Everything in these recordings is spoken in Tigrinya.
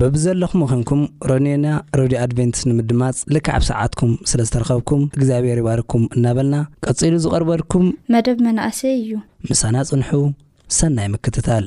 በብዘለኹም ኾንኩም ረንዮና ረድዮ ኣድቨንትስ ንምድማፅ ልክዕ ኣብ ሰዓትኩም ስለ ዝተረኸብኩም እግዚኣብሔር ይባርኩም እናበልና ቀፂሉ ዝቐርበልኩም መደብ መናእሰይ እዩ። ምሳና ፅንሑ ሰናይ ምክትታል።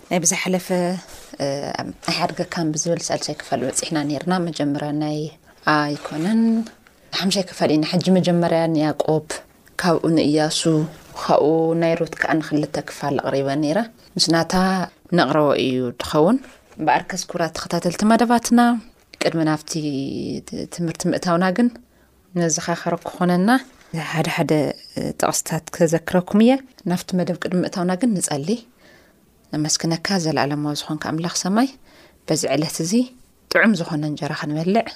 ናይ ብዝሓለፈ ኣይሓድገካን ብዝብል ሳልሳይ ክፋል በፂሕና ነርና መጀመርያ ናይ ኣይኮነን ሓምሻይ ክፋል ኢና ሕጂ መጀመርያ ንያቆብ ካብኡ ንእያሱ ካብኡ ናይ ሩት ከዓ ንክልተ ክፋል ኣቕሪበ ነይረ ምስ ናታ ነቕረቦ እዩ ድኸውን እምበኣርከስ ኩብራት ተኸታተልቲ መደባትና ቅድሚ ናብቲ ትምህርቲ ምእታውና ግን ነዘኻኸረ ክኾነና ሓደ ሓደ ጥቕስታት ከዘክረኩም እየ ናብቲ መደብ ቅድሚ ምእታውና ግን ንጸሊ ነመስግነካ ዘለኣለማዊ ዝኾንካ ኣምላኽ ሰማይ በዚ ዕለት እዚ ጥዑም ዝኾነ እንጀራ ክንበልዕ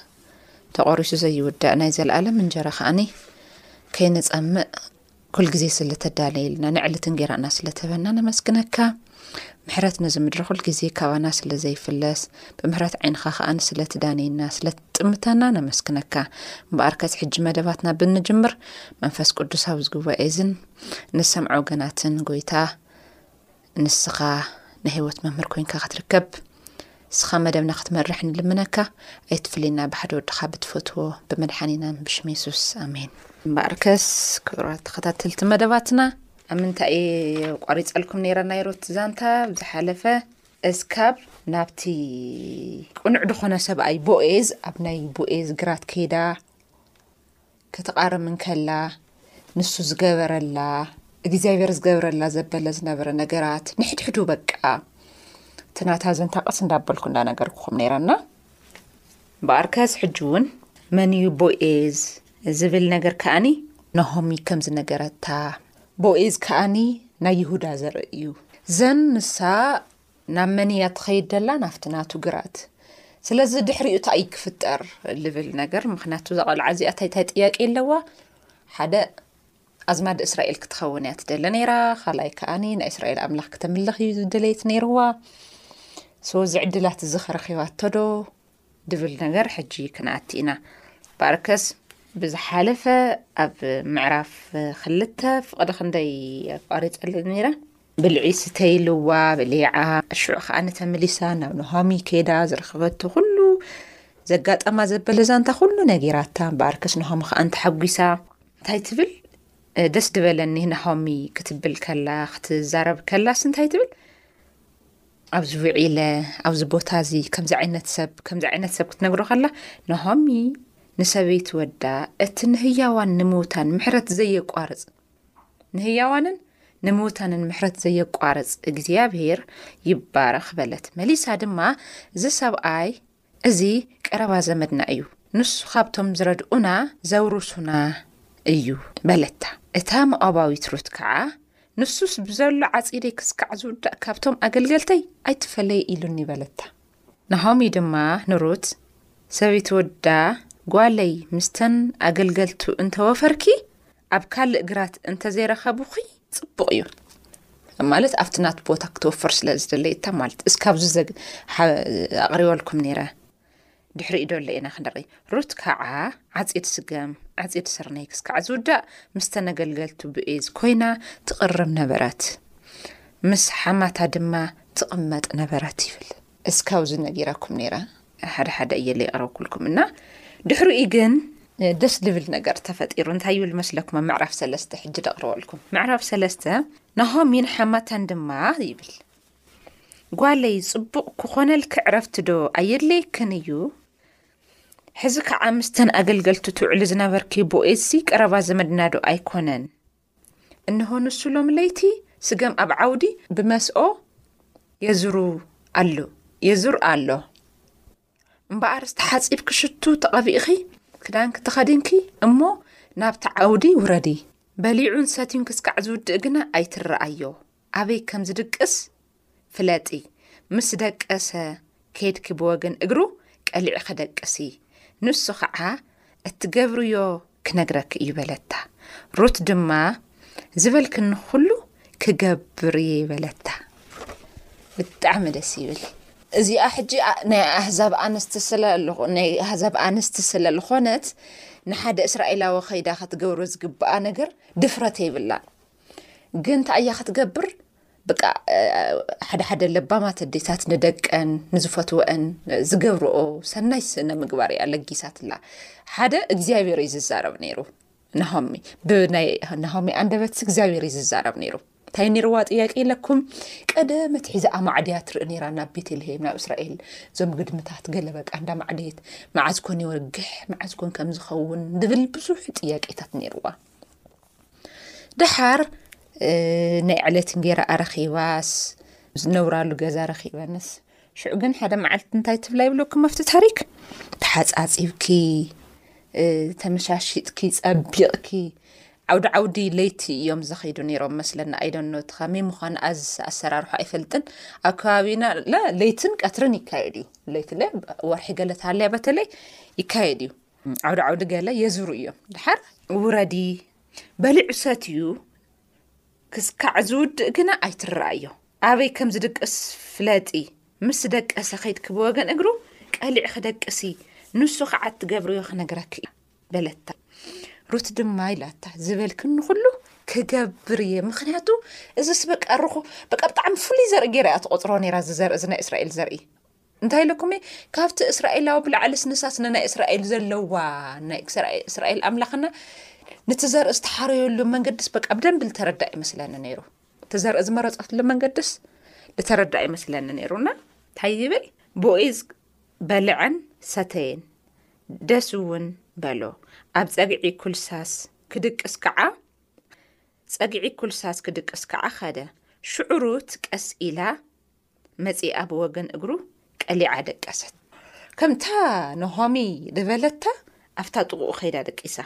ተቖሪሱ ዘይውዳእ ናይ ዘለኣለም እንጀራ ከዓኒ ከይንጸምእ ኩል ግዜ ስለ ተዳለየልና ንዕልት እንጌራና ስለ ትህበና ነመስግነካ ምሕረት ነዚ ምድሪ ኩል ግዜ ካባና ስለ ዘይፍለስ ብምሕረት ዓይንኻ ከኣ ንስለ ትዳነየና ስለ ትጥምተና ነመስግነካ እምበኣር ከስ ሕጂ መደባትና ብንጅምር መንፈስ ቅዱስ ኣብ ዝግባኤ እዝን ንሰምዖ ወገናትን ጎይታ ንስኻ ናይ ህይወት መምህር ኮይንካ ክትርከብ ንስኻ መደብና ክትመርሕ ንልምነካ ኣይትፍለየና ብሓደ ወድኻ ብትፈትዎ ብመድሓኒናን ብሽም የሱስ ኣሜን እምበኣርከስ ክብራት ተኸታተልቲ መደባትና ኣብ ምንታይ እየ ቋሪፀልኩም ነይረ ናይ ሮት ዛንታ ዝሓለፈ እስካብ ናብቲ ቅኑዕ ድኾነ ሰብኣይ ቦኤዝ ኣብ ናይ ቦኤዝ ግራት ከይዳ ክትቓርም እንከላ ንሱ ዝገበረላ እግዚኣብሔር ዝገብረላ ዘበለ ዝነበረ ነገራት ንሕድሕዱ በቃ ትናታ ዘንታ ቀስ እንዳበልኩ እንዳነገርኩኹም ነይረና በኣርከስ ሕጂ እውን መን እዩ ቦኤዝ ዝብል ነገር ከኣኒ ነሆሚ ከም ዝነገረታ ቦኤዝ ከኣኒ ናይ ይሁዳ ዘርኢ እዩ ዘን ንሳ ናብ መን እያ ትኸይድ ደላ ናፍቲ ናቱ ግራት ስለዚ ድሕሪኡ ታይ እዩ ክፍጠር ልብል ነገር ምክንያቱ እዛ ቆልዓ እዚኣ እንታይ እንታይ ጥያቄ ኣለዋ ሓደ ኣዝማድ እስራኤል ክትኸውን እያ ትደለ ነይራ ካልኣይ ከዓኒ ናይ እስራኤል ኣምላኽ ክተምልኽ እዩ ዝደለየት ነይርዋ ሶ እዚ ዕድላት እዚ ከረኺባቶ ዶ ድብል ነገር ሕጂ ክንኣቲ ኢና ባርከስ ብዝሓለፈ ኣብ ምዕራፍ ክልተ ፍቕዲ ክንደይ ኣቋሪፀሉ ነይረ ብልዒ ስተይልዋ ብሊዓ ሽዑ ከዓ ንተመሊሳ ናብ ንሃሚ ከይዳ ዝረኸበቶ ኩሉ ዘጋጠማ ዘበለ ዛንታ ኩሉ ነጊራታ በኣርከስ ንሃሚ ከዓ እንተሓጒሳ እንታይ ትብል ደስ ድበለኒ ንሃሚ ክትብል ከላ ክትዛረብ ከላስ እንታይ ትብል ኣብዚ ውዒለ ኣብዚ ቦታ እዚ ከምዚ ዓይነት ሰብ ከምዚ ዓይነት ሰብ ክትነግሮ ከላ ንሆሚ ንሰበይቲ ወዳ እቲ ንህያዋን ንምውታን ምሕረት ዘየቋርፅ ንህያዋንን ንምውታንን ምሕረት ዘየቋርፅ እግዚኣብሄር ይባረኽ በለት መሊሳ ድማ እዚ ሰብኣይ እዚ ቀረባ ዘመድና እዩ፣ ንሱ ኻብቶም ዚረድኡና ዜውርሱና እዩ በለታ። እታ ሞኣባዊት ሩት ከኣ፣ ንሱስ ብዘሎ ዓጺደይ ኪስካዕ ዚውዳእ ካብቶም ኣገልገልተይ ኣይትፈለይ ኢሉኒ በለታ። ናሆሚ ድማ ንሩት፣ ሰበይቲ ወዳ ጓለይ ምስተን ኣገልገልቱ እንተ ወፈርኪ፣ ኣብ ካልእ ግራት እንተዘይረኸቡኺ ጽቡቕ እዩ ማለት ኣብቲ ናት ቦታ ክትወፍር ስለ ዝደለየታ ማለት እስካብዚ ዘግ ኣቕሪበልኩም ነይረ ድሕሪኡ ዶ ኣለኤና ክንደቂ ሩት ከዓ ዓፂድ ስገም ዓፂድ ስርነይ ክስከዓ ዝውዳእ ምስ ተነገልገልቱ ብኤዝ ኮይና ትቕርብ ነበረት ምስ ሓማታ ድማ ትቕመጥ ነበረት ይብል እስካብዚ ነጊረኩም ነይረ ሓደ ሓደ እየ ለይቕረብኩልኩም እና ድሕሪ ዩ ግን ደስ ልብል ነገር ተፈጢሩ እንታይ ይብል መስለኩም ኣብ ምዕራፍ ሰለስተ ሕጂ ደቕርበልኩም ምዕራፍ ሰለስተ ናሆሚን ሓማታን ድማ ይብል ጓለይ ጽቡቕ ክኾነልክ ዕረፍቲ ዶ ኣየድለየክን እዩ ሕዚ ከዓ ምስተን ኣገልገልቲ ትውዕሊ ዝነበርኪ ቦኤዝሲ ቀረባ ዘመድና ዶ ኣይኮነን እንሆ ንሱ ሎም ለይቲ ስገም ኣብ ዓውዲ ብመስኦ የዝሩ ኣሉ የዙር ኣሎ እምበኣር ዝተሓፂብኪ ሽቱ ተቐቢእኺ ክዳንኪ ተኸዲንኪ እሞ ናብቲ ዓውዲ ውረዲ በሊዑን ሰትዩን ክስካዕ ዝውድእ ግና ኣይትረኣዮ ኣበይ ከም ዝድቅስ ፍለጢ ምስ ደቀሰ ከይድኪ ብወገን እግሩ ቀሊዒ ከደቅስ እዪ ንሱ ከዓ እትገብርዮ ክነግረኪ እዩ በለታ ሩት ድማ ዝበልክኒ ኩሉ ክገብር እየ በለታ ብጣዕሚ ደስ ይብል እዚኣ ሕጂ ናይ ኣህዛብ ኣንስቲ ስለ ናይ ኣህዛብ ኣንስቲ ስለ ዝኾነት ንሓደ እስራኤላዊ ከይዳ ክትገብሮ ዝግብኣ ነገር ድፍረት የብላን ግን እንታይ እያ ክትገብር ብቃ ሓደ ሓደ ለባማት ኣዴታት ንደቀን ንዝፈትወአን ዝገብርኦ ሰናይ ስነ ምግባር እያ ለጊሳትላ ሓደ እግዚኣብሔር እዩ ዝዛረብ ነይሩ ናሆሚ ብናይ ናሆሚ ኣንደበት እግዚኣብሔር እዩ ዝዛረብ ነይሩ እንታይ ነይርዋ ጥያቄ ኢለኩም ቀደም ትሒዛ ኣማዕድያ ትርኢ ነይራ ናብ ቤተልሄም ናብ እስራኤል እዞም ግድምታት ገለ በቃ እንዳ ማዕደየት መዓዝ ኮን ይወግሕ መዓዝ ኮን ከም ዝኸውን ዝብል ብዙሕ ጥያቄታት ነይርዋ ደሓር ናይ ዕለት እንጌራ ኣረኺባስ ዝነብራሉ ገዛ ረኺበንስ ሽዑ ግን ሓደ መዓልቲ እንታይ ትብላ ይብለኩ መፍቲ ታሪክ ተሓፃፂብኪ ተመሻሽጥኪ ፀቢቕኪ ዓውዲ ዓውዲ ለይቲ እዮም ዘኸይዱ ነይሮም መስለና ኣይደኖትኻ ሜ ምዃኑ ኣዚ ኣሰራርሖ ኣይፈልጥን ኣብ ከባቢና ለይትን ቀትርን ይካየድ እዩ ለይትለ ወርሒ ገለትሃለያ በተለይ ይካየድ እዩ ዓውዲ ዓውዲ ገለ የዙሩ እዮም ድሓር ውረዲ በሊዑ ሰት እዩ ክስካዕ ዝውድእ ግና ኣይትረኣዮ ኣበይ ከም ዝድቅስ ፍለጢ ምስ ደቀሰ ከይድ ክብወገን እግሩ ቀሊዕ ክደቅሲ ንሱ ከዓ እትገብርዮ ክነግረክ እዩ በለታ ሩት ድማ ኢላታ ዝበልክ ንኩሉ ክገብር እየ ምክንያቱ እዚ ስበቀርኩ በቀብጣዕሚ ፍሉይ ዘርኢ ገይረ እያ ተቆፅሮ ነራ ዝዘርኢ እዚ ናይ እስራኤል ዘርኢ እንታይ ኢለኩም እየ ካብቲ እስራኤላዊ ብላዕልስ ንሳስ ንናይ እስራኤል ዘለዋ ናይ እስራኤል ኣምላኽና ነቲ ዘርኢ ዝተሓረየሉ መንገድስ በቃ ብደንቢ ዝተረዳእ ይመስለኒ ነይሩ እቲ ዘርኢ ዝመረፀትሉ መንገድስ ዝተረዳእ ይመስለኒ ነይሩና እንታይ ይብል ቦኤዝ በልዐን ሰተየን ደስ እውን በሎ ኣብ ፀግዒ ኩልሳስ ክድቅስ ከዓ ፀግዒ ኩልሳስ ክድቅስ ከዓ ኸደ ሽዑ ሩት ቀስ ኢላ መጺኣ ብወገን እግሩ ቀሊዓ ደቀሰት። ከምታ ንሆሚ ዝበለታ ኣብታ ጥቕኡ ከይዳ ደቂሳ።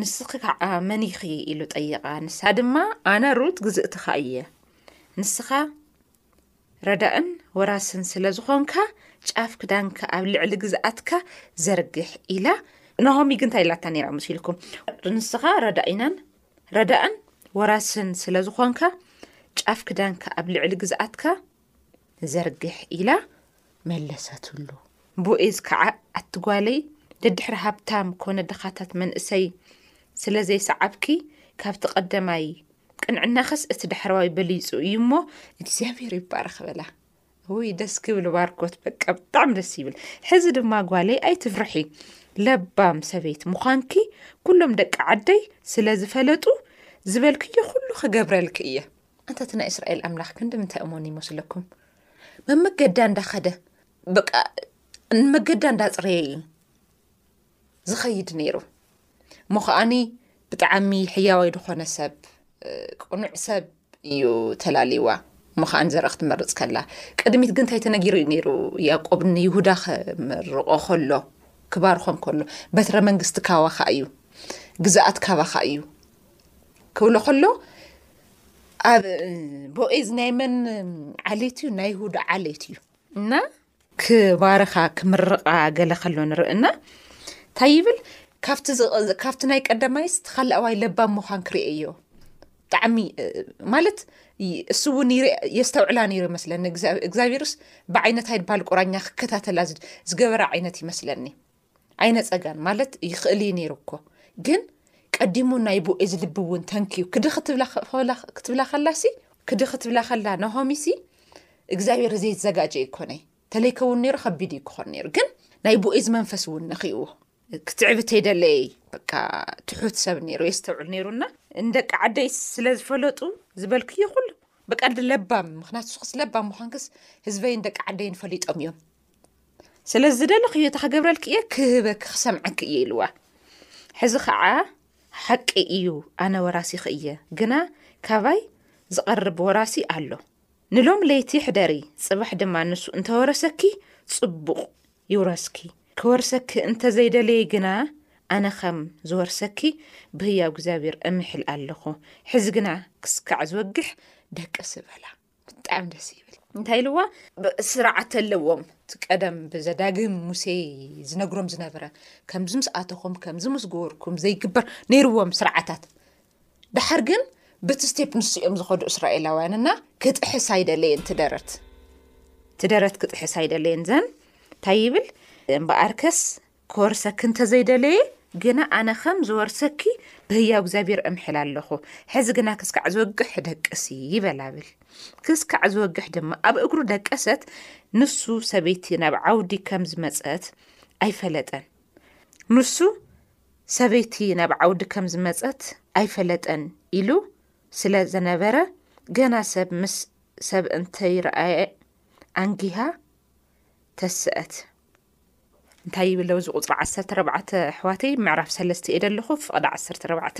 ንስኺ ከዓ መን ኢኺ ኢሉ ጠየቓ። ንሳ ድማ ኣነ ሩት ግዝእትኻ እየ፣ ንስኻ ረዳእን ወራስን ስለ ዝኾንካ ጫፍ ክዳንካ ኣብ ልዕሊ ግዝኣትካ ዘርግሕ ኢላ ንሆሚ ግን እንታይ ኢላታ ነይራ መሲልኩም ንስኻ ረዳኢናን ረዳእን ወራስን ስለ ዝኾንካ ጫፍ ክዳንካ ኣብ ልዕሊ ግዝኣትካ ዘርግሕ ኢላ መለሰትሉ ቦኤዝ ከዓ ኣትጓለይ ደድሕሪ ሃብታም ኮነ ድኻታት መንእሰይ ስለ ዘይሰዓብኪ ካብቲ ቀደማይ ቅንዕናኸስ እቲ ዳሕረዋይ በሊፁ እዩ እሞ እግዚኣብሔር ይባረኽ በላ ውይ ደስ ክብል ባርኮት በቃ ብጣዕሚ ደስ ይብል ሕዚ ድማ ጓለይ ኣይትፍርሒ ለባም ሰበይት ምዃንኪ ኩሎም ደቂ ዓደይ ስለ ዝፈለጡ ዝበልክዮ ኩሉ ክገብረልኪ እየ እንተ እቲ ናይ እስራኤል ኣምላኽ ክንዲ ምንታይ እሞን ይመስለኩም መመገዳ እንዳኸደ በቃ መገዳ እንዳፅረየ እዩ ዝኸይድ ነይሩ እሞ ከዓኒ ብጣዕሚ ሕያዋይ ዝኾነ ሰብ ቅኑዕ ሰብ እዩ ተላልይዋ እሞ ከዓ ንዘርእ ክትመርፅ ከላ ቅድሚት ግን እንታይ ተነጊሩ እዩ ነይሩ ያቆብ ንይሁዳ ክምርቆ ከሎ ክባርኾም ከሎ በትረ መንግስቲ ካባካ እዩ ግዛኣት ካባካ እዩ ክብሎ ከሎ ኣብ ቦኤዝ ናይ መን ዓሌት እዩ ናይ ይሁዳ ዓሌት እዩ እና ክባርኻ ክምርቓ ገለ ከሎ ንርኢ እና እንታይ ይብል ካብቲ ናይ ቀዳማይስ ተካላኣዋይ ለባም ምዃን ክርኤ እዮ ብጣዕሚ ማለት እሱ እውን የስተውዕላ ነይሩ ይመስለኒ እግዚኣብሄርስ ብዓይነት ኣይድበሃል ቁራኛ ክከታተላ ዝገበረ ዓይነት ይመስለኒ ኣይነጸገን ማለት ይኽእል እዩ ነይሩ እኮ ግን ቀዲሙ ናይ ቦኤዝ ልቢ እውን ተንክዩ ክዲ ክትብላ ከላሲ ክዲ ክትብላ ከላ ናሆሚሲ እግዚኣብሔር ዘይዘጋጀ ይኮነይ ተለይከውን ነይሩ ከቢድ እዩ ክኾን ነይሩ ግን ናይ ቦኤዝ መንፈስ እውን ነኽእዎ ክትዕብተይደለይ በቃ ትሑት ሰብ ነይሩ የስተውዕል ነይሩና እንደቂ ዓደይ ስለ ዝፈለጡ ዝበልክዮ ኩሉ ብቀዲ ለባም ምክንያቱ ስክስ ለባም ምዃንክስ ህዝበይን ደቂ ዓደይን ፈሊጦም እዮም ስለ ዝደለኽዮ እታ ክገብረልኪ እየ ክህበኪ ክሰምዐኪ እየ ኢልዋ ሕዚ ከዓ ሓቂ እዩ ኣነ ወራሲኺ እየ ግና ካባይ ዝቐርብ ወራሲ ኣሎ ንሎም ለይቲ ሕደሪ ጽባሕ ድማ ንሱ እንተወረሰኪ ጽቡቕ ይውረስኪ ክወርሰኪ እንተዘይደለየ ግና ኣነ ኸም ዝወርሰኪ ብህያው እግዚኣብሔር እምሕል ኣለኹ ሕዚ ግና ክስካዕ ዝወግሕ ደቂ ስበላ ብጣዕሚ ደስ ይብል እንታይ ኢልዋ ስርዓት ኣለዎም እቲ ቀደም ብዘዳግም ሙሴ ዝነግሮም ዝነበረ ከምዚ ምስ ኣተኹም ከምዚ ምስ ገበርኩም ዘይግበር ነይርዎም ስርዓታት ድሓር ግን ብቲ ስቴፕ ንሱ እዮም ዝኸዱ እስራኤላውያን እና ክጥሕስ ኣይደለየን ትደረት ትደረት ክጥሕስ ኣይደለየን ዘን እንታይ ይብል እምበኣርከስ ክወርሰኪ እንተ ዘይደለየ ግና ኣነ ኸም ዝወርሰኪ ብህያው እግዚኣብሔር እምሕል ኣለኹ። ሕዚ ግና ክስካዕ ዝወግሕ ደቅሲ ይበላ ብል። ክስካዕ ዝወግሕ ድማ ኣብ እግሩ ደቀሰት። ንሱ ሰበይቲ ናብ ዓውዲ ከም ዝመጸት ኣይፈለጠን። ንሱ ሰበይቲ ናብ ዓውዲ ከም ዝመጸት ኣይፈለጠን ኢሉ ስለ ዘነበረ ገና ሰብ ምስ ሰብ እንተይረኣየ ኣንጊሃ ተስአት። እንታይ ይብለው እዚ ቁፅሪ ዓሰርተ ኣርባዕተ ኣሕዋተይ ምዕራፍ ሰለስተ እየ ደለኹ ፍቕዲ ዓሰርተ ኣርባዕተ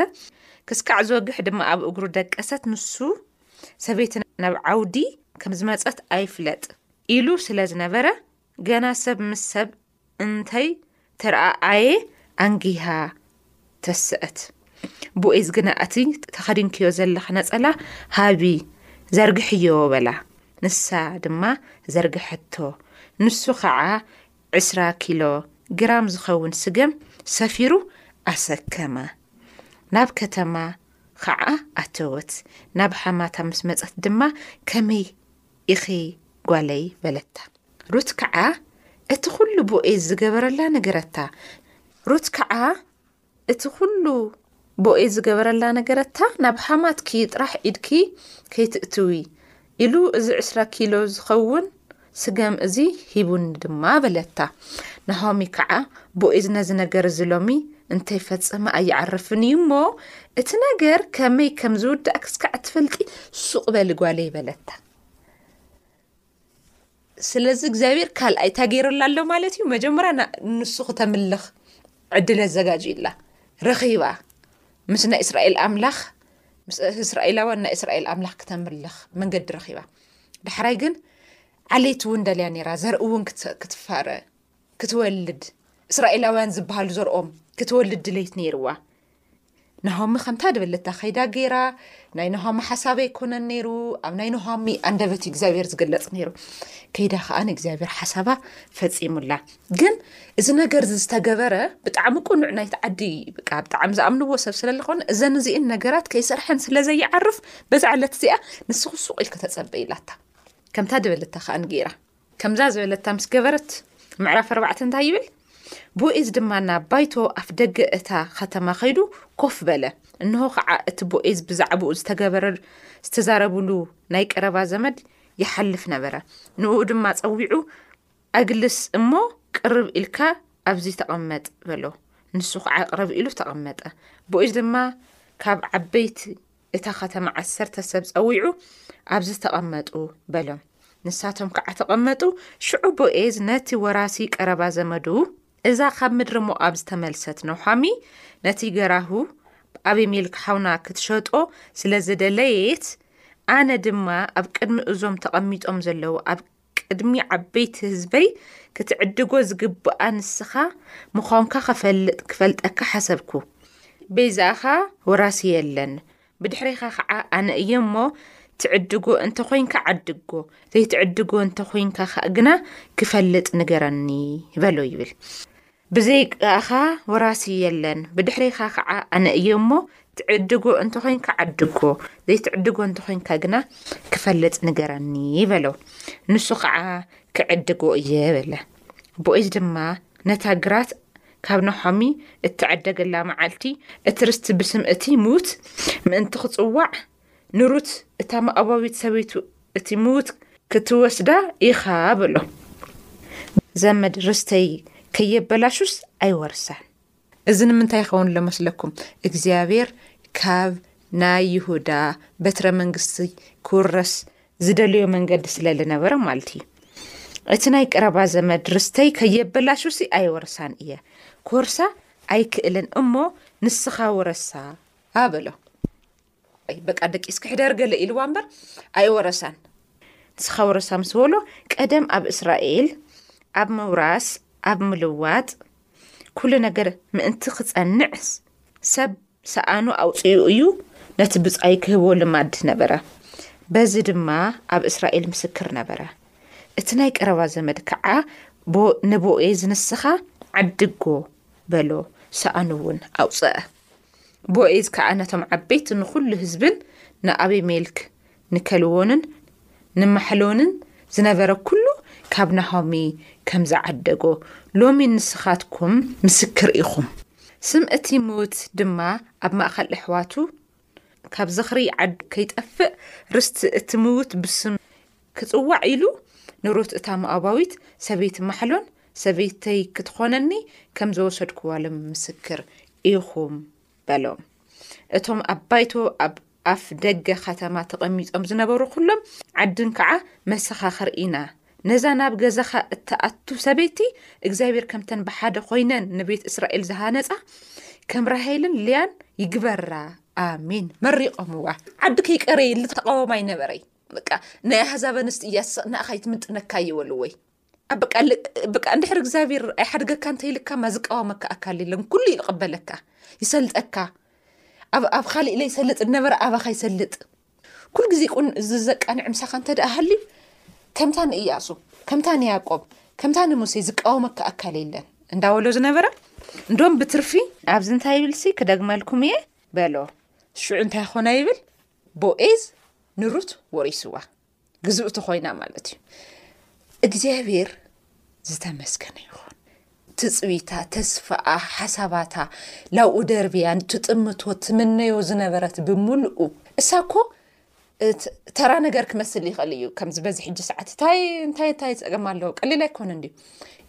ክስካዕ ዝወግሕ ድማ ኣብ እግሩ ደቀሰት ንሱ ሰበይቲ ናብ ዓውዲ ከም ዝመፀት ኣይፍለጥ ኢሉ ስለ ዝነበረ ገና ሰብ ምስ ሰብ እንተይ ተረኣኣየ ኣንጊሃ ተስእት ቦኤዝ ግና እቲ ተኸዲንክዮ ዘለኺ ነጸላ ሃቢ ዘርግሕዮ በላ ንሳ ድማ ዘርግሐቶ ንሱ ኸዓ ዕስራ ኪሎ ግራም ዝኸውን ስገም ሰፊሩ ኣሰከማ ናብ ከተማ ኸዓ ኣተወት ናብ ሓማታ ምስ መጸት ድማ ከመይ ኢኺ ጓለይ በለታ። ሩት ከዓ እቲ ዅሉ ቦኤዝ ዝገበረላ ነገረታ። ሩት ከዓ እቲ ዅሉ ቦኤዝ ዝገበረላ ነገረታ ናብ ሓማትኪ ጥራሕ ኢድኪ ከይትእትዊ ኢሉ እዚ ዕስራ ኪሎ ዝኸውን ስገም እዚ ሂቡኒ ድማ በለታ። ናሆሚ ከዓ ቦኤዝ ነዚ ነገር እዚ ሎሚ እንተይ ፈጸመ ኣይዓርፍን እዩ እሞ እቲ ነገር ከመይ ከም ዝውዳእ ክስካዕ እትፈልጢ ሱቕ በሊ ጓለይ በለታ ስለዚ እግዚኣብሔር ካልኣይ ታገይረላ ኣሎ ማለት እዩ መጀመርያ ንሱ ክተምልኽ ዕድል ኣዘጋጅዩላ ረኺባ ምስ ናይ እስራኤል ኣምላኽ ምስ እስራኤላውያን ናይ እስራኤል ኣምላኽ ክተምልኽ መንገዲ ረኺባ ዳሕራይ ግን ዓሌት እውን ደልያ ነራ ዘርኢ እውን ክትፋረ ክትወልድ እስራኤላውያን ዝበሃሉ ዘርኦም ክትወልድ ድሌት ነይርዋ ናሆሚ ከምታ ድበለታ ከይዳ ገይራ ናይ ናሆሚ ሓሳብ ኣይኮነን ነይሩ ኣብ ናይ ናሆሚ ኣንደበት እዩ እግዚኣብሔር ዝግለፅ ነይሩ ከይዳ ከዓ ንእግዚኣብሔር ሓሳባ ፈፂሙላ ግን እዚ ነገር እዚ ዝተገበረ ብጣዕሚ ቁኑዕ ናይቲ ዓዲ ብቃ ብጣዕሚ ዝኣምንዎ ሰብ ስለዝኮነ እዘን እዚእን ነገራት ከይሰርሐን ስለዘይዓርፍ በዛ ዕለት እዚኣ ንስክሱቅ ኢል ከተፀበ ኢላታ ከምታ ድበለታ ከዓ ንገይራ ከምዛ ዝበለታ ምስ ገበረት ምዕራፍ ኣርባዕተ እንታይ ይብል? ቦኤዝ ድማ ናብ ባይቶ ኣፍ ደገ እታ ኸተማ ኸይዱ ኮፍ በለ። እንሆ ኸዓ እቲ ቦኤዝ ብዛዕባኡ ዝተገበረ ዝተዛረብሉ ናይ ቀረባ ዘመድ ይሓልፍ ነበረ። ንእኡ ድማ ጸዊዑ ኣግልስ እሞ ቅርብ ኢልካ ኣብዚ ተቐመጥ በሎ። ንሱ ኸዓ ቅረብ ኢሉ ተቐመጠ። ቦኤዝ ድማ ካብ ዓበይቲ እታ ኸተማ ዓሰርተ ሰብ ጸዊዑ ኣብዚ ተቐመጡ በሎም። ንሳቶም ከዓ ተቐመጡ። ሽዑ ቦኤዝ ነቲ ወራሲ ቀረባ ዘመዱ እዛ ካብ ምድሪ ሞኣብ ዝተመልሰት ኖሃሚ ነቲ ገራሁ ኣቢሜልክ ሓውና ክትሸጦ ስለ ዝደለየት ኣነ ድማ ኣብ ቅድሚ እዞም ተቐሚጦም ዘለዉ ኣብ ቅድሚ ዓበይቲ ህዝበይ ክትዕድጎ ዝግብኣ ንስኻ ምዃንካ ክፈልጥ ክፈልጠካ ሓሰብኩ። በይዛኻ ወራሲ የለን፣ ብድሕሬኻ ኸዓ ኣነ እየ እሞ ትዕድጎ እንተ ኾይንካ ዓድጎ፣ ዘይትዕድጎ እንተ ኾይንካ ግና ክፈልጥ ንገረኒ በሎ ይብል። ብዘይካኻ ወራሲ የለን ብድሕሬኻ ከዓ ኣነ እየ እሞ ትዕድጎ እንተኾይንካ ዓድጎ ዘይትዕድጎ እንተኾይንካ ግና ክፈልጥ ንገረኒ በሎ ንሱ ከዓ ክዕድጎ እየ በለ ቦኤዝ ድማ ነታ ግራት ካብ ናሖሚ እተዐደገላ መዓልቲ እቲ ርስቲ ብስም እቲ ምዉት ምእንቲ ክጽዋዕ ንሩት እታ መኣባዊት ሰበይቱ እቲ ምዉት ክትወስዳ ኢኻ በሎ ዘመድ ርስተይ ከየበላሹስ ኣይወርሳን እዚ ንምንታይ ይኸውን ኣሎ መስለኩም እግዚኣብሔር ካብ ናይ ይሁዳ በትረ መንግስቲ ክውረስ ዝደልዮ መንገዲ ስለ ዝነበረ ማለት እዩ እቲ ናይ ቀረባ ዘመድ ርስተይ ከየበላሹሲ ኣይወርሳን እየ ክወርሳ ኣይክእልን እሞ ንስኻ ወረሳ ኣበሎ በቃ ደቂስ ክሕደር ገለ ኢልዋ እምበር ኣይወረሳን ንስኻ ወረሳ ምስ በሎ ቀደም ኣብ እስራኤል ኣብ ምውራስ ኣብ ምልዋጥ ኩሉ ነገር ምእንቲ ክጸንዕ ሰብ ሰኣኑ ኣውፅኡ እዩ ነቲ ብፃይ ክህቦ ልማድ ነበረ በዚ ድማ ኣብ እስራኤል ምስክር ነበረ እቲ ናይ ቀረባ ዘመድ ከዓ ንቦኤ ዝንስኻ ዓድጎ በሎ ሰኣኑ እውን ኣውፅአ ቦኤዝ ከኣ ነቶም ዓበይቲ ንዅሉ ህዝብን ንኣቤሜልክ ንከልዎንን ንማሕሎንን ዝነበረ ኵሉ ካብ ናሆሚ ከም ዝዓደጎ ሎሚ ንስኻትኩም ምስክር ኢኹም። ስም እቲ ምዉት ድማ ኣብ ማእከል ኣሕዋቱ ካብ ዝኽሪ ዓዱ ከይጠፍእ ርስቲ እቲ ምዉት ብስም ክጽዋዕ ኢሉ ንሩት እታ ሞኣባዊት ሰበይቲ ማሕሎን ሰበይተይ ክትዀነኒ ከም ዘወሰድኩዋ ሎሚ ምስክር ኢኹም በሎም። እቶም ኣብ ባይቶ ኣብ ኣፍ ደገ ኸተማ ተቐሚጦም ዝነበሩ ዅሎም ዓድን ከዓ መሰኻኽር ኢና፣ ነዛ ናብ ገዛኻ እትኣቱ ሰበይቲ እግዚኣብሄር ከምተን ብሓደ ዀይነን ንቤት እስራኤል ዝሃነጻ ከም ራሄልን ልያን ይግበራ፣ ኣሜን መሪቖምዋ። ዓዲ ከይቀረየ ልተቓወማ ኣይነበረይ። በቃ ናይ ኣህዛብ ኣንስቲ እያ ስቕናኣ ካይትምጥነካ እየ ወልወይ በቃ እንድሕር እግዚኣብሔር ኣይሓድገካ እንተይልካ ማ ዝቃወመካ ኣካል የለን ኩሉ ይቕበለካ ይሰልጠካ ኣብ ካሊእ ለይ ሰልጥ እነበረ ኣባኻ ይሰልጥ ኩሉ ግዜ ዘቃንዕ ምሳኻ እንተ ደኣ ሃልዩ ከምታ ንእያሱ ከምታ ንያቆብ ከምታ ንሙሴ ዝቃወመካ ኣካል የለን እንዳበሎ ዝነበረ እንዶም ብትርፊ ኣብዚ እንታይ ይብልሲ ክደግመልኩም እየ በሎ ሽዑ እንታይ ኮነ ይብል ቦኤዝ ንሩት ወሪስዋ ግዝእቲ ኮይና ማለት እዩ እግዚኣብሔር ዝተመስገነ ይኹን ትፅቢታ ተስፋኣ ሓሳባታ ላብኡ ደርብያ ትጥምቶ ትምነዮ ዝነበረት ብምልኡ እሳኮ ተራ ነገር ክመስል ይኽእል እዩ ከምዚ በዚ ሕጂ ሰዓት እንታይ እንታይ እንታይ ፀገም ኣለዎ ቀሊል ኣይኮነን ድዩ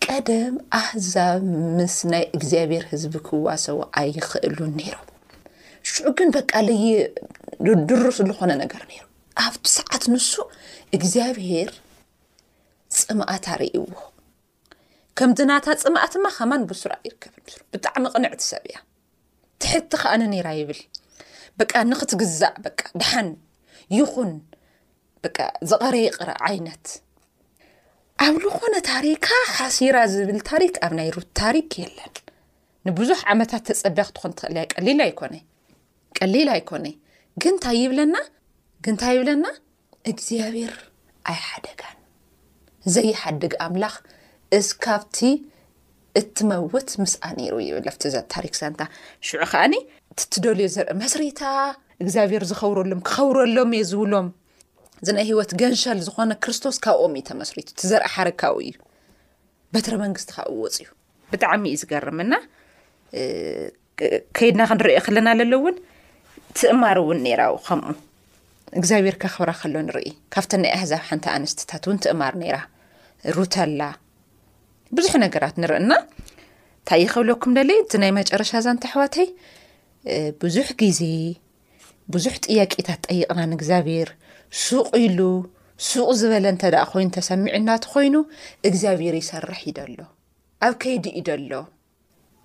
ቀደም ኣህዛብ ምስ ናይ እግዚኣብሔር ህዝቢ ክዋሰቡ ኣይኽእሉን ነይሮም ሽዑ ግን በቃ ልይ ድሩስ ዝኾነ ነገር ነይሩ ኣብቲ ሰዓት ንሱ እግዚኣብሄር ፅምኣታ ርእይዎ ከምዚ ናታ ፅምኣት ማ ከማን ብሱራ ይርከብ ሩ ብጣዕሚ ቅንዕቲ ሰብ እያ ትሕቲ ከኣነ ነይራ ይብል በቃ ንክትግዛእ በቃ ድሓን ይኹን በቃ ዝቐረ ይቕረ ዓይነት ኣብ ዝኾነ ታሪካ ሓሲራ ዝብል ታሪክ ኣብ ናይ ሩት ታሪክ የለን ንብዙሕ ዓመታት ተጸብያ ክትኾን ትኽእል እያ ቀሊል ኣይኮነ ቀሊል ኣይኮነ ግን እንታይ ይብለና ግን እንታይ ይብለና እግዚኣብሔር ኣይሓደጋን ዘይሓድግ ኣምላኽ እስካብቲ እትመውት ምስኣ ነይሩ ይብል ኣብቲ ታሪክ ዛንታ ሽዑ ከዓኒ ትትደልዮ ዘርኢ መስሪታ እግዚኣብሔር ዝኸብረሎም ክኸብረሎም እየ ዝብሎም እዚ ናይ ህይወት ገንሸል ዝኾነ ክርስቶስ ካብኦም እዩ ተመስሪቱ እቲ ዘርኢ ሓረካዊ እዩ በትረ መንግስቲ ካኡ ወፅ እዩ ብጣዕሚ እዩ ዝገርም እና ከይድና ክንሪኦ ከለና ለሎ እውን ትእማር እውን ነይራው ከምኡ እግዚኣብሔር ከክብራ ከሎ ንርኢ ካብቲ ናይ ኣህዛብ ሓንቲ ኣንስትታት እውን ትእማር ነይራ ሩተላ ብዙሕ ነገራት ንርእና እንታይ ይኸብለኩም ደለይ እቲ ናይ መጨረሻ ዛንታ ኣሕዋተይ ብዙሕ ግዜ ብዙሕ ጥያቄታት ጠይቕና ንእግዚኣብሔር ሱቕ ኢሉ ሱቕ ዝበለ እንተ ደኣ ኮይኑ ተሰሚዑና እቲ ኮይኑ እግዚኣብሔር ይሰርሕ እዩ ደሎ ኣብ ከይዲ እዩ ደሎ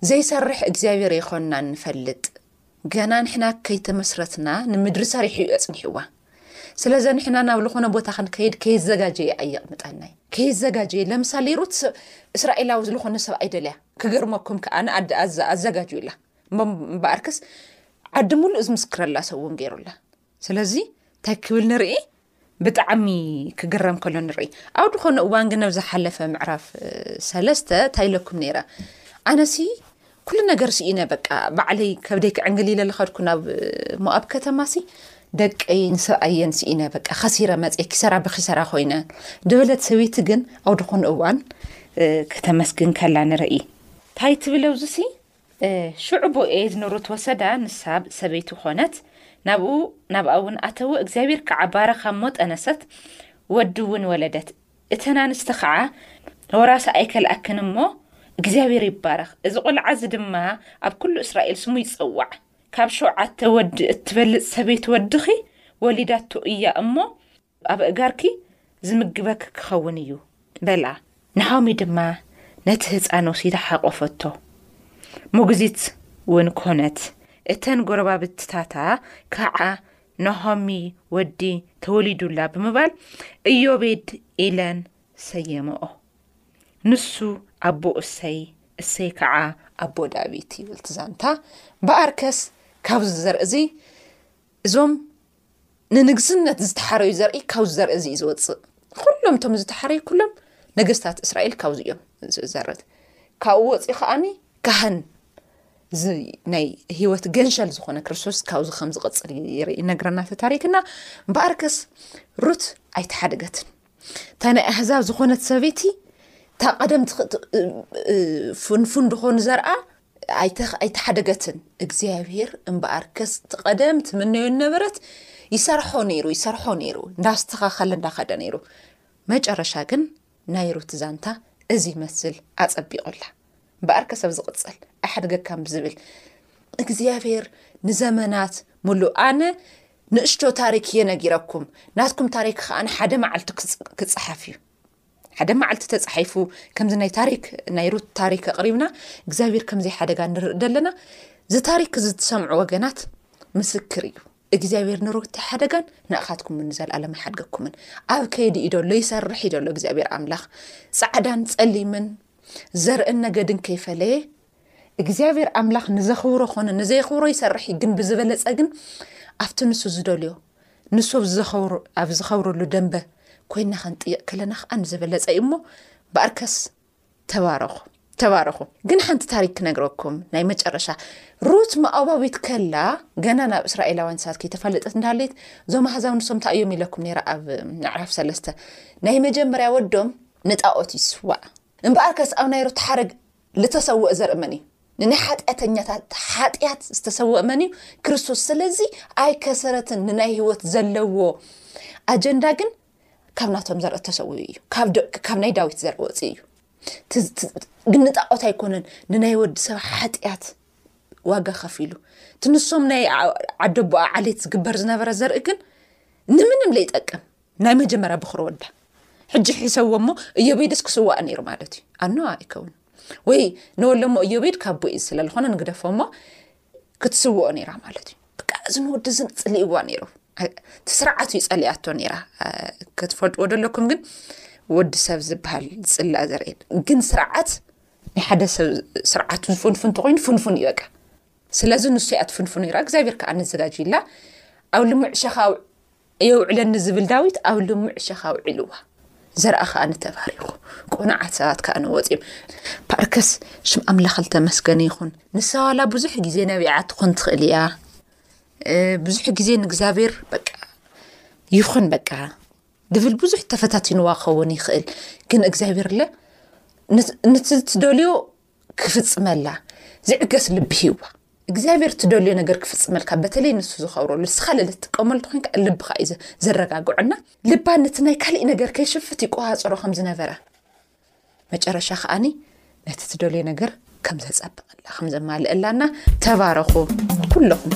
ዘይሰርሕ እግዚኣብሔር ኣይኮንና ንፈልጥ ገና ንሕና ከይተመስረትና ንምድሪ ሰሪሑ እዩ ኣፅኒሕዋ ስለዚ ንሕና ናብ ዝኾነ ቦታ ክንከይድ ከይዘጋጀየ ኣየቕምጠናይ ከይዘጋጀየ ለምሳሌ ሩት እስራኤላዊ ዝኾነ ሰብኣይ ደልያ ክገርመኩም ከኣ ኣዘጋጅዩላ እምበኣርክስ ዓዲ ምሉእ ዝምስክረላ ሰብ እውን ገይሩላ ስለዚ እንታይ ክብል ንርኢ ብጣዕሚ ክግረም ከሎ ንርኢ ኣብ ድኾነ እዋን ግን ኣብዝሓለፈ ምዕራፍ ሰለስተ እንታይ ኢለኩም ነይረ ኣነሲ ኩሉ ነገር ስኢነ በቃ ባዕለይ ከብደይ ክዕንግል ኢለ ዝኸድኩ ናብ ሞኣብ ከተማ ሲ ደቀይን ሰብኣየን ስኢነ በቃ ከሲረ መፀ ኪሰራ ብኪሰራ ኮይነ ድበለት ሰበይቲ ግን ኣብ ድኾነ እዋን ከተመስግን ከላ ንርኢ እንታይ ትብለውዝሲ ሽዑ ቦኤዝ ንሩት ወሰዳ፣ ንሳ ሰበይቱ ዀነት፣ ናብኡ ናብኣውን ኣተወ፣ እግዚኣብሄር ከኣ ባረኻ እሞ ጠነሰት፣ ወድውን ወለደት። እተን ኣንስቲ ኸኣ፣ ወራሲ ኣይከልኣክን እሞ፣ እግዚኣብሄር ይባረኽ፣ እዚ ቈልዓ እዚ ድማ ኣብ ኵሉ እስራኤል ስሙ ይጽዋዕ፣ ካብ ሾብዓተ ወዲ እትበልጽ ሰበይቲ ወድኺ ወሊዳቶ እያ እሞ፣ ኣበእጋርኪ ዝምግበኪ ክኸውን እዩ በላ። ናሆሚ ድማ ነቲ ህጻን ወሲዳ ሓቖፈቶ። ሞግዚት ውን ኮነት። እተን ጎረባብትታታ ካዓ ናሆሚ ወዲ ተወሊዱላ ብምባል እዮቤድ ኢለን ሰየመኦ። ንሱ ኣቦ እሰይ እሰይ ካዓ ኣቦ ዳዊት ይብል እቲ ዛንታ። ባኣርከስ ካብዚ ዘርእዚ እዞም ንንግስነት ዝተሓረዩ ዘርኢ ካብዚ ዘርኢ እዚ እዩ ዝወፅእ ኩሎም እቶም ዝተሓረዩ ኩሎም ነገስታት እስራኤል ካብዚ እዮም ዝእዘረት ካብኡ ወፂ ከዓኒ ካህን እዚ ናይ ሂወት ገንሸል ዝኾነ ክርስቶስ ካብዚ ከም ዝቕፅል ይነግረና እቲ ታሪክና እምበኣርከስ ሩት ኣይተሓደገትን እታ ናይ ኣህዛብ ዝኾነት ሰበይቲ እታ ቀደም ፍንፉን ዝኾኑ ዘርኣ ኣይተሓደገትን እግዚኣብሄር እምበኣር ከስ ትቐደም ትምነዮ ነበረት ይሰርሖ ነይሩ ይሰርሖ ነይሩ እንዳስተኻኸለ እንዳኸደ ነይሩ መጨረሻ ግን ናይ ሩት ዛንታ እዚ ይመስል ኣጸቢቑላ እምበኣር ከሰብ ዝቕጽል ኣይሓድገካን ብዝብል እግዚኣብሄር ንዘመናት ሙሉ ኣነ ንእሽቶ ታሪክ እየ ነጊረኩም ናትኩም ታሪክ ከኣ ሓደ መዓልቲ ክጽሓፍ እዩ ሓደ መዓልቲ ተፃሒፉ ከምዚ ናይ ታሪክ ናይ ሩት ታሪክ ኣቕሪብና እግዚኣብሔር ከምዘይ ሓደጋ ንርኢ ደለና እዚ ታሪክ እዚ ትሰምዑ ወገናት ምስክር እዩ እግዚኣብሔር ንሩት ሓደጋን ንእኻትኩምን ንዘለኣለም ኣይሓድገኩምን ኣብ ከይዲ እዩ ደሎ ይሰርሕ እዩ ደሎ እግዚኣብሔር ኣምላኽ ፃዕዳን ፀሊምን ዘርእን ነገድን ከይፈለየ እግዚኣብሔር ኣምላኽ ንዘኽብሮ ኮነ ንዘይኽብሮ ይሰርሕ እዩ ግን ብዝበለፀ ግን ኣብቲ ንሱ ዝደልዮ ንሱ ኣብ ዝኸብረሉ ደንበ ኮይና ከንጥይቕ ከለና ከዓ ንዘበለፀ እዩ እሞ በኣርከስ ተባረኹ ተባረኹ ግን ሓንቲ ታሪክ ክነግረኩም ናይ መጨረሻ ሩት መኣባዊት ከላ ገና ናብ እስራኤላውያን ሳት ከይተፈለጠት እንዳሃለየት እዞም ኣህዛብ ንሶም እንታይ እዮም ኢለኩም ነራ ኣብ ምዕራፍ ሰለስተ ናይ መጀመርያ ወዶም ንጣኦት ይስዋእ እምበኣርከስ ኣብ ናይ ሩት ሓረግ ልተሰውእ ዘርኢ መን እዩ? ንናይ ሓጢኣተኛታት ሓጢኣት ዝተሰውእ መን እዩ? ክርስቶስ። ስለዚ ኣይከሰረትን፣ ንናይ ህይወት ዘለዎ ኣጀንዳ ግን ካብ ናቶም ዘርኢ ተሰውኡ እዩ፣ ካብ ናይ ዳዊት ዘርኢ ወፅእ እዩ። ግን ንጣዖት ኣይኮነን፣ ንናይ ወዲ ሰብ ሓጢኣት ዋጋ ከፊሉ እቲ ንሶም ናይ ዓደቦኣ ዓሌት ዝግበር ዝነበረ ዘርኢ ግን ንምንም ለይጠቅም ናይ መጀመርያ ብክሪ ወዳ ሕጂ ሒሰዎ እሞ እዮቤድስ ክስዋእ ነይሩ ማለት እዩ ኣኖ ኣይከውን ወይ ንወሎ እሞ እዮቤድ ካብ ቦኤዝ ስለ ዝኾነ ንግደፎ እሞ ክትስውኦ ነይራ ማለት እዩ ብቃ እዚ ንወዲ እዝን ፅልእዋ ነይሩ እቲ ስርዓት እዩ ፀሊኣቶ ነይራ ክትፈልጥዎ ዘለኩም ግን ወዲ ሰብ ዝበሃል ዝፅላእ ዘርኢ ግን ስርዓት ናይ ሓደ ሰብ ስርዓቱ ዝፍንፉን ተኮይኑ ፍንፉን እዩ በቃ ስለዚ ንሱ እያ ትፍንፉን ነይራ እግዚኣብሔር ከዓ ነዘጋጅዩላ ኣብ ልሙዕ ሸኻ የውዕለኒ ዝብል ዳዊት ኣብ ልሙዕ ሸኽ ኣውዒልዋ። ዘርኣ ከኣ ተባሪኹ፣ ቁኑዓት ሰባት ከኣ ወጺኦም። ፓርከስ ሽም ኣምላኽ ዝተመስገነ ይኹን። ንሳ ዋላ ብዙሕ ግዜ ነቢዓ ትኾን ትኽእል እያ። ብዙሕ ግዜ ንእግዚኣብሔር በቃ ይኹን በቃ ድብል ብዙሕ ተፈታቲንዋ ክኸውን ይኽእል ግን እግዚኣብሔር ለ ነቲ ትደልዮ ክፍጽመላ ዝዕገስ ልቢ ሂዋ እግዚኣብሔር ትደልዮ ነገር ክፍጽመልካ በተለይ ንሱ ዝኸብረሉ ንስኻ ለለ ትጥቀመሉ ተኮይንካ ልብኻ እዩ ዘረጋግዖና ልባ ነቲ ናይ ካሊእ ነገር ከይሽፍት ይቆሃፀሮ ከም ዝነበረ መጨረሻ ከዓኒ ነቲ ትደልዮ ነገር ከም ዘፀብቐላ ከም ዘማልእላና ተባረኹ ኩለኹም